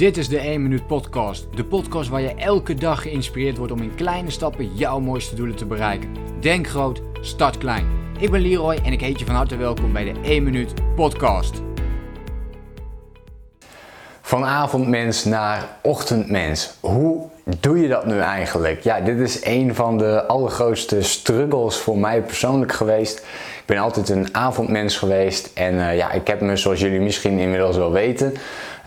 Dit is de 1 Minuut Podcast. De podcast waar je elke dag geïnspireerd wordt om in kleine stappen jouw mooiste doelen te bereiken. Denk groot, start klein. Ik ben Leroy en ik heet je van harte welkom bij de 1 Minuut Podcast. Van avondmens naar ochtendmens. Hoe doe je dat nu eigenlijk? Ja, dit is een van de allergrootste struggles voor mij persoonlijk geweest. Ik ben altijd een avondmens geweest en uh, ja, ik heb me, zoals jullie misschien inmiddels wel weten,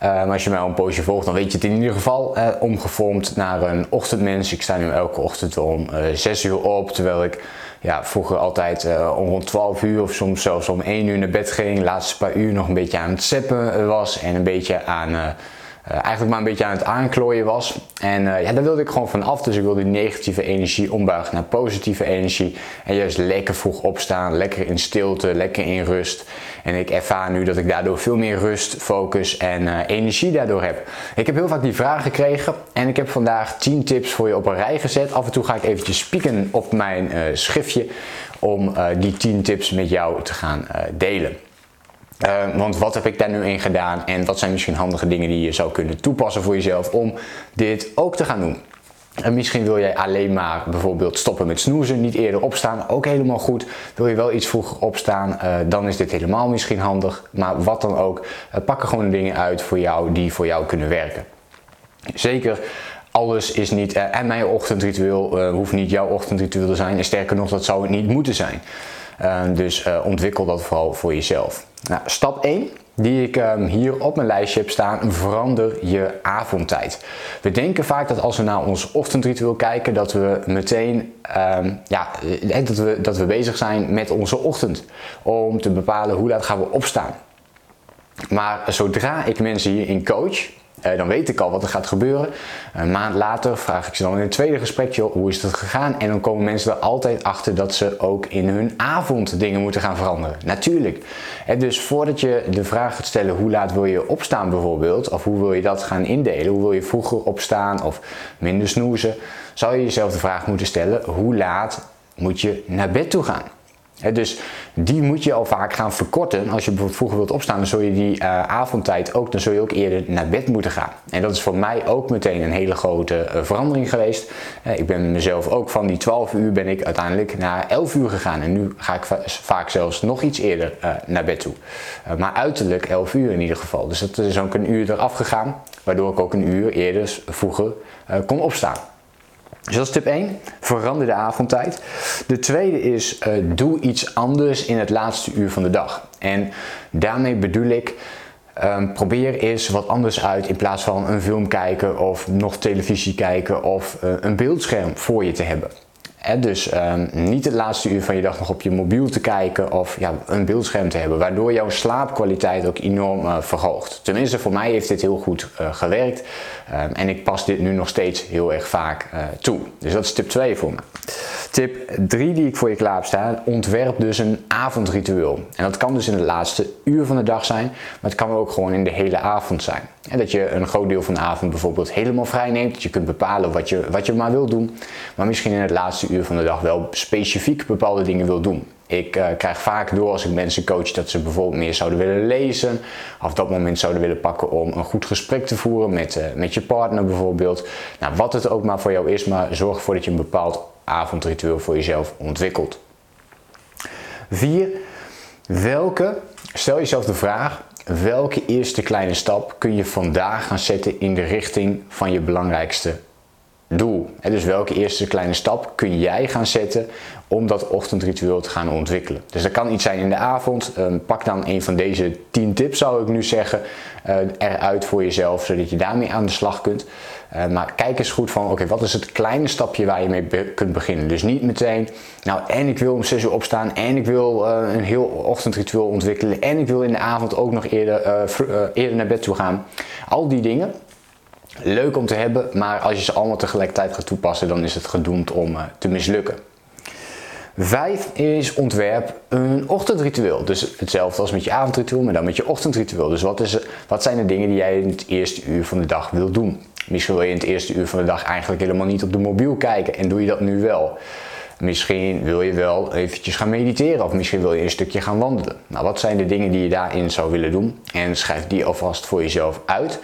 maar als je mij al een poosje volgt, dan weet je het in ieder geval, omgevormd naar een ochtendmens. Ik sta nu elke ochtend om 6 uur op, terwijl ik ja, vroeger altijd om rond 12 uur of soms zelfs om 1 uur naar bed ging. De laatste paar uur nog een beetje aan het zeppen was en een beetje aan eigenlijk maar een beetje aan het aanklooien was. En uh, ja, daar wilde ik gewoon van af. Dus ik wilde die negatieve energie ombuigen naar positieve energie. En juist lekker vroeg opstaan, lekker in stilte, lekker in rust. En ik ervaar nu dat ik daardoor veel meer rust, focus en uh, energie daardoor heb. Ik heb heel vaak die vraag gekregen en ik heb vandaag 10 tips voor je op een rij gezet. Af en toe ga ik eventjes spieken op mijn schriftje om die 10 tips met jou te gaan delen. Uh, want wat heb ik daar nu in gedaan en wat zijn misschien handige dingen die je zou kunnen toepassen voor jezelf om dit ook te gaan doen? En misschien wil jij alleen maar bijvoorbeeld stoppen met snoezen, niet eerder opstaan, ook helemaal goed. Wil je wel iets vroeger opstaan, uh, dan is dit helemaal misschien handig. Maar wat dan ook, uh, pak er gewoon dingen uit voor jou die voor jou kunnen werken. Zeker alles is niet, en mijn ochtendritueel hoeft niet jouw ochtendritueel te zijn. En sterker nog, dat zou het niet moeten zijn. Dus ontwikkel dat vooral voor jezelf. Nou, stap 1 die ik um, hier op mijn lijstje heb staan, verander je avondtijd. We denken vaak dat als we naar ons ochtendritueel kijken, dat we meteen um, ja, eh, dat we, dat we bezig zijn met onze ochtend. Om te bepalen hoe laat gaan we opstaan. Maar zodra ik mensen hierin coach, uh, dan weet ik al wat er gaat gebeuren. Een maand later vraag ik ze dan in een tweede gesprekje hoe is het gegaan. En dan komen mensen er altijd achter dat ze ook in hun avond dingen moeten gaan veranderen. Natuurlijk. Dus voordat je de vraag gaat stellen hoe laat wil je opstaan bijvoorbeeld. Of hoe wil je dat gaan indelen. Hoe wil je vroeger opstaan of minder snoezen. Zou je jezelf de vraag moeten stellen hoe laat moet je naar bed toe gaan dus die moet je al vaak gaan verkorten. Als je bijvoorbeeld vroeger wilt opstaan, dan zul je die uh, avondtijd ook, dan zul je ook eerder naar bed moeten gaan. En dat is voor mij ook meteen een hele grote uh, verandering geweest. Uh, ik ben mezelf ook van die 12 uur ben ik uiteindelijk naar 11 uur gegaan. En nu ga ik va vaak zelfs nog iets eerder naar bed toe. maar uiterlijk 11 uur in ieder geval. Dus dat is ook een uur eraf gegaan, waardoor ik ook een uur eerder vroeger kon opstaan. Dus dat is tip 1. Verander de avondtijd. De tweede is uh, doe iets anders in het laatste uur van de dag. En daarmee bedoel ik. Um, probeer eens wat anders uit in plaats van een film kijken of nog televisie kijken of uh, een beeldscherm voor je te hebben dus um, niet het laatste uur van je dag nog op je mobiel te kijken of ja, een beeldscherm te hebben, waardoor jouw slaapkwaliteit ook enorm uh, verhoogt. Tenminste, voor mij heeft dit heel goed uh, gewerkt um, en ik pas dit nu nog steeds heel erg vaak uh, toe. Dus dat is tip 2 voor me. Tip 3 die ik voor je klaar staan, ontwerp dus een avondritueel. En dat kan dus in het laatste uur van de dag zijn, maar het kan ook gewoon in de hele avond zijn. En dat je een groot deel van de avond bijvoorbeeld helemaal vrij neemt. Dat je kunt bepalen wat je, wat je maar wil doen. Maar misschien in het laatste uur van de dag wel specifiek bepaalde dingen wil doen. Ik uh, krijg vaak door als ik mensen coach dat ze bijvoorbeeld meer zouden willen lezen. Of dat moment zouden willen pakken om een goed gesprek te voeren met, uh, met je partner bijvoorbeeld. Nou, wat het ook maar voor jou is, maar zorg ervoor dat je een bepaald avondritueel voor jezelf ontwikkelt. 4. Welke, stel jezelf de vraag, welke eerste kleine stap kun je vandaag gaan zetten in de richting van je belangrijkste doel? dus welke eerste kleine stap kun jij gaan zetten om dat ochtendritueel te gaan ontwikkelen? Dus dat kan iets zijn in de avond. Ehm, pak dan een van deze 10 tips, zou ik nu zeggen, uh, eruit voor jezelf, zodat je daarmee aan de slag kunt. Uh, maar kijk eens goed van, oké, wat is het kleine stapje waar je mee kunt beginnen? Dus niet meteen, nou, en ik wil om 6 uur opstaan, en ik wil uh, een heel ochtendritueel ontwikkelen, en ik wil in de avond ook nog eerder, eerder naar bed toe gaan. Al die dingen, leuk om te hebben, maar als je ze allemaal tegelijkertijd gaat toepassen, dan is het gedoemd om te mislukken. Vijf is ontwerp een ochtendritueel. Dus hetzelfde als met je avondritueel, maar dan met je ochtendritueel. Dus wat, is, wat zijn de dingen die jij in het eerste uur van de dag wil doen? Misschien wil je in het eerste uur van de dag eigenlijk helemaal niet op de mobiel kijken en doe je dat nu wel. Misschien wil je wel eventjes gaan mediteren of misschien wil je een stukje gaan wandelen. Nou, wat zijn de dingen die je daarin zou willen doen? En schrijf die alvast voor jezelf uit.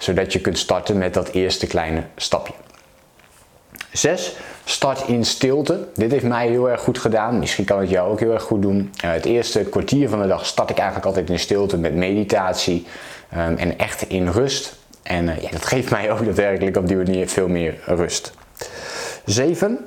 Zodat je kunt starten met dat eerste kleine stapje. 6. Start in stilte. Dit heeft mij heel erg goed gedaan. Misschien kan het jou ook heel erg goed doen. Uh, het eerste kwartier van de dag start ik eigenlijk altijd in stilte met meditatie um, en echt in rust. En ja, dat geeft mij ook daadwerkelijk op die manier veel meer rust. 7.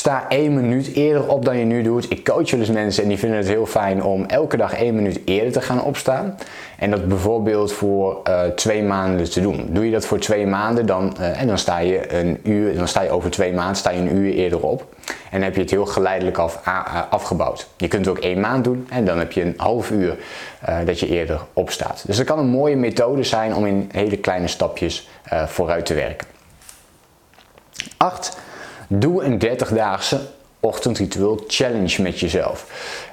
Sta één minuut eerder op dan je nu doet. Ik coach wel eens mensen en die vinden het heel fijn om elke dag één minuut eerder te gaan opstaan. En dat bijvoorbeeld voor uh, twee maanden te doen. Doe je dat voor twee maanden, dan, uh, en dan sta je een uur, dan sta je over twee maanden sta je een uur eerder op. En heb je het heel geleidelijk af, afgebouwd. Je kunt ook één maand doen en dan heb je een half uur uh, dat je eerder opstaat. Dus dat kan een mooie methode zijn om in hele kleine stapjes vooruit te werken. 8. Doe een 30-daagse ochtendritueel challenge met jezelf.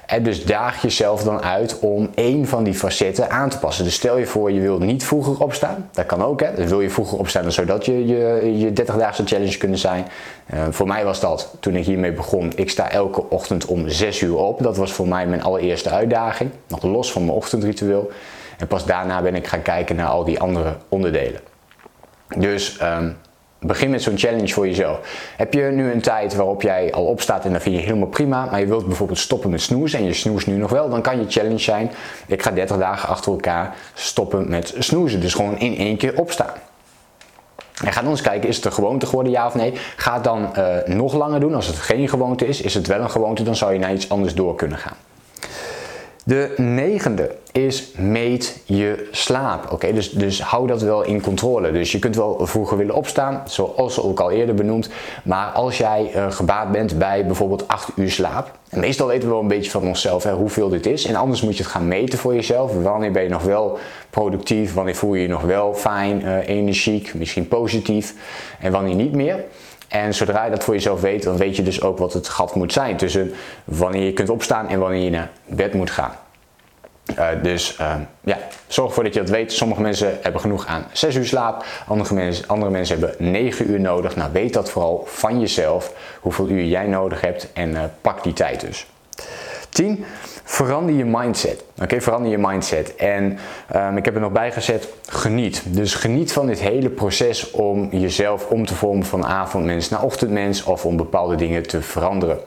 En dus daag jezelf dan uit om één van die facetten aan te passen. Dus stel je voor je wilt niet vroeger opstaan. Dat kan ook hè. Dus wil je vroeger opstaan zodat je je, je 30-daagse challenge kunnen zijn. Uh, voor mij was dat toen ik hiermee begon. Ik sta elke ochtend om 6 uur op. Dat was voor mij mijn allereerste uitdaging. Nog los van mijn ochtendritueel. En pas daarna ben ik gaan kijken naar al die andere onderdelen. Dus um, Begin met zo'n challenge voor jezelf. Heb je nu een tijd waarop jij al opstaat en dat vind je helemaal prima, maar je wilt bijvoorbeeld stoppen met snoezen en je snoest nu nog wel, dan kan je challenge zijn: ik ga 30 dagen achter elkaar stoppen met snoezen. Dus gewoon in één keer opstaan. En ga dan eens kijken, is het een gewoonte geworden, ja of nee? Ga het dan uh, nog langer doen. Als het geen gewoonte is, is het wel een gewoonte, dan zou je naar iets anders door kunnen gaan. De negende is meet je slaap. Oké, dus, dus hou dat wel in controle. Dus je kunt wel vroeger willen opstaan, zoals ook al eerder benoemd. Maar als jij uh, gebaat bent bij bijvoorbeeld 8 uur slaap. En meestal weten we wel een beetje van onszelf hè, hoeveel dit is. En anders moet je het gaan meten voor jezelf. Wanneer ben je nog wel productief? Wanneer voel je je nog wel fijn, uh, energiek, misschien positief? En wanneer niet meer? En zodra je dat voor jezelf weet, dan weet je dus ook wat het gat moet zijn tussen wanneer je kunt opstaan en wanneer je naar bed moet gaan. Uh, dus uh, ja, zorg ervoor dat je dat weet. Sommige mensen hebben genoeg aan 6 uur slaap, andere mensen, andere mensen hebben 9 uur nodig. Nou, weet dat vooral van jezelf, hoeveel uur jij nodig hebt en uh, pak die tijd dus. 10. Verander je mindset. Oké, verander je mindset. En um, ik heb er nog bij gezet, geniet. Dus geniet van dit hele proces om jezelf om te vormen van avondmens naar ochtendmens of om bepaalde dingen te veranderen.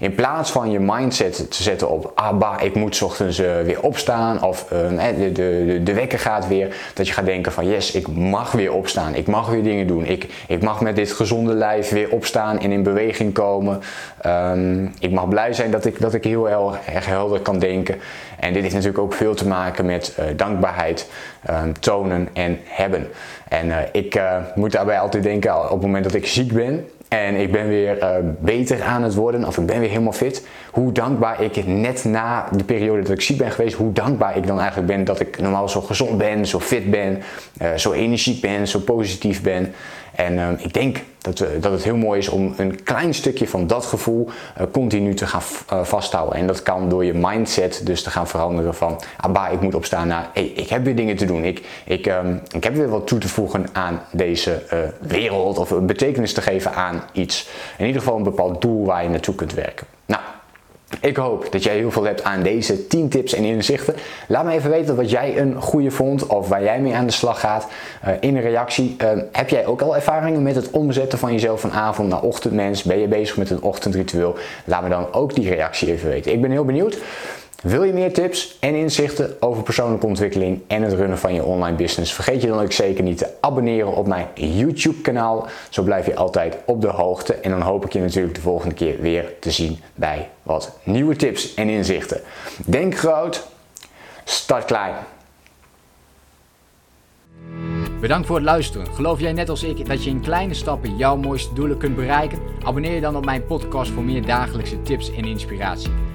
In plaats van je mindset te zetten op, ah bah, ik moet ochtends uh, weer opstaan of uh, de, de, de wekker gaat weer. Dat je gaat denken van, yes, ik mag weer opstaan. Ik mag weer dingen doen. Ik, ik mag met dit gezonde lijf weer opstaan en in beweging komen. Um, ik mag blij zijn dat ik, dat ik heel erg helder denken. En dit heeft natuurlijk ook veel te maken met uh, dankbaarheid, um, tonen en hebben. En uh, ik moet daarbij altijd denken op het moment dat ik ziek ben en ik ben weer beter aan het worden of ik ben weer helemaal fit. Hoe dankbaar ik net na de periode dat ik ziek ben geweest, hoe dankbaar ik dan eigenlijk ben dat ik normaal zo gezond ben, zo fit ben, zo energiek ben, zo positief ben. En ik denk dat, uh, dat het heel mooi is om een klein stukje van dat gevoel uh, continu te gaan vasthouden. En dat kan door je mindset dus te gaan veranderen van, ah bah, ik moet opstaan naar, hey, ik heb weer dingen te doen. Ik, ik, um, ik heb weer wat toe te voegen aan deze wereld of een betekenis te geven aan iets. In ieder geval een bepaald doel waar je naartoe kunt werken. Nou, ik hoop dat jij heel veel hebt aan deze 10 tips en inzichten. Laat me even weten wat jij een goede vond of waar jij mee aan de slag gaat. Uh, in een reactie, uh, heb jij ook al ervaringen met het omzetten van jezelf van avond naar ochtendmens? Ben je bezig met een ochtendritueel? Laat me dan ook die reactie even weten. Ik ben heel benieuwd. Wil je meer tips en inzichten over persoonlijke ontwikkeling en het runnen van je online business? Vergeet je dan ook zeker niet te abonneren op mijn YouTube kanaal. Zo blijf je altijd op de hoogte. En dan hoop ik je natuurlijk de volgende keer weer te zien bij wat nieuwe tips en inzichten. Denk groot, start klein. Bedankt voor het luisteren. Geloof jij net als ik dat je in kleine stappen jouw mooiste doelen kunt bereiken? Abonneer je dan op mijn podcast voor meer dagelijkse tips en inspiratie.